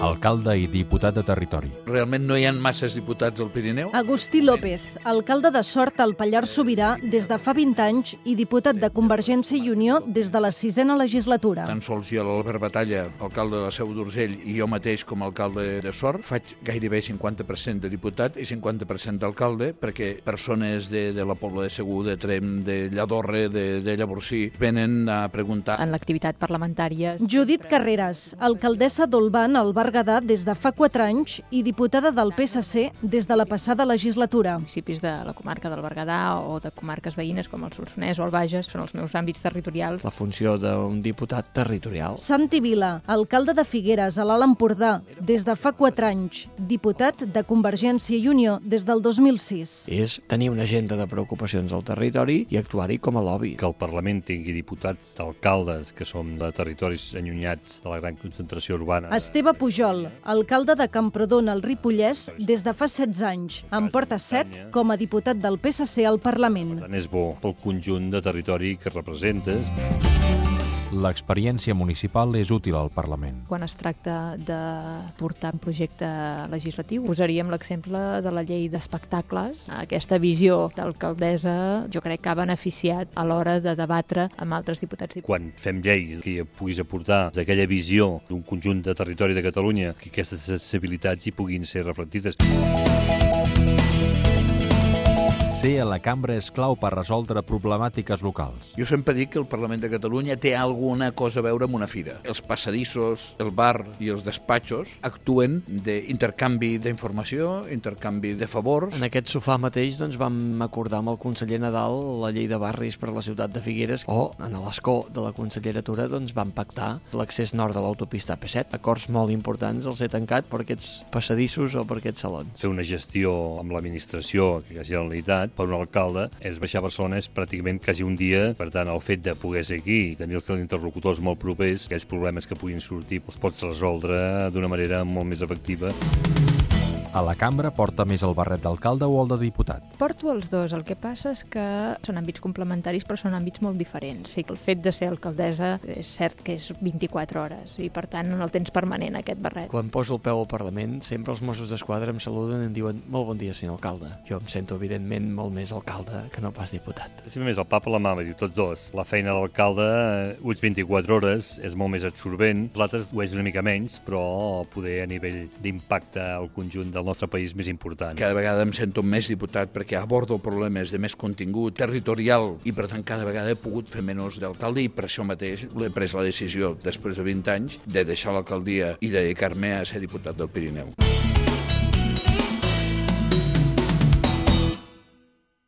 alcalde i diputat de territori. Realment no hi ha masses diputats al Pirineu. Agustí López, alcalde de Sort al Pallars Sobirà des de fa 20 anys i diputat de Convergència i Unió des de la sisena legislatura. Tan sols hi ha l'Albert Batalla, alcalde de la Seu d'Urgell, i jo mateix com a alcalde de Sort. Faig gairebé 50% de diputat i 50% d'alcalde, perquè persones de, de la Pobla de Segur, de Trem, de Lladorre, de, de Llavorsí, venen a preguntar... En l'activitat parlamentària... Judit Carreras, alcaldessa d'Olban al Berguedà des de fa 4 anys i diputada del PSC des de la passada legislatura. municipis de la comarca del Berguedà o de comarques veïnes com el Solsonès o el Bages són els meus àmbits territorials. la funció d'un diputat territorial. Santi Vila, alcalde de Figueres, a l'Alt Empordà, des de fa 4 anys, diputat de Convergència i Unió des del 2006. És tenir una agenda de preocupacions al territori i actuar-hi com a lobby. que el Parlament tingui diputats d'alcaldes que som de territoris allunyats de la gran concentració urbana. Esteve Pujol, alcalde de Camprodon, al Ripollès, des de fa 16 anys. En porta 7 com a diputat del PSC al Parlament. Per tant, és bo pel conjunt de territori que representes. L'experiència municipal és útil al Parlament. Quan es tracta de portar un projecte legislatiu, posaríem l'exemple de la llei d'espectacles. Aquesta visió d'alcaldessa jo crec que ha beneficiat a l'hora de debatre amb altres diputats. Quan fem lleis que puguis aportar aquella visió d'un conjunt de territori de Catalunya, que aquestes sensibilitats hi puguin ser reflectides. Ser a la cambra és clau per resoldre problemàtiques locals. Jo sempre dic que el Parlament de Catalunya té alguna cosa a veure amb una fira. Els passadissos, el bar i els despatxos actuen d'intercanvi d'informació, intercanvi de favors. En aquest sofà mateix doncs, vam acordar amb el conseller Nadal la llei de barris per a la ciutat de Figueres o en l'escó de la conselleria doncs, vam pactar l'accés nord de l'autopista AP7. Acords molt importants els he tancat per aquests passadissos o per aquests salons. Fer una gestió amb l'administració, que és la Generalitat, per un alcalde, és baixar a Barcelona és pràcticament quasi un dia. Per tant, el fet de poder ser aquí i tenir els teus interlocutors molt propers, aquells problemes que puguin sortir els pots resoldre d'una manera molt més efectiva. A la cambra porta més el barret d'alcalde o el de diputat? Porto els dos, el que passa és que són àmbits complementaris però són àmbits molt diferents. Sí que el fet de ser alcaldessa és cert que és 24 hores i per tant no el tens permanent aquest barret. Quan poso el peu al Parlament, sempre els Mossos d'Esquadra em saluden i em diuen molt bon dia, senyor alcalde. Jo em sento, evidentment, molt més alcalde que no pas diputat. Sempre més el papa la mama, diu tots dos. La feina de l'alcalde, eh, uns 24 hores, és molt més absorbent. L'altre ho és una mica menys, però poder a nivell d'impacte al conjunt del nostre país més important. Cada vegada em sento més diputat perquè abordo problemes de més contingut territorial i per tant cada vegada he pogut fer menys d'alcalde i per això mateix l'he pres la decisió després de 20 anys de deixar l'alcaldia i dedicar-me a ser diputat del Pirineu.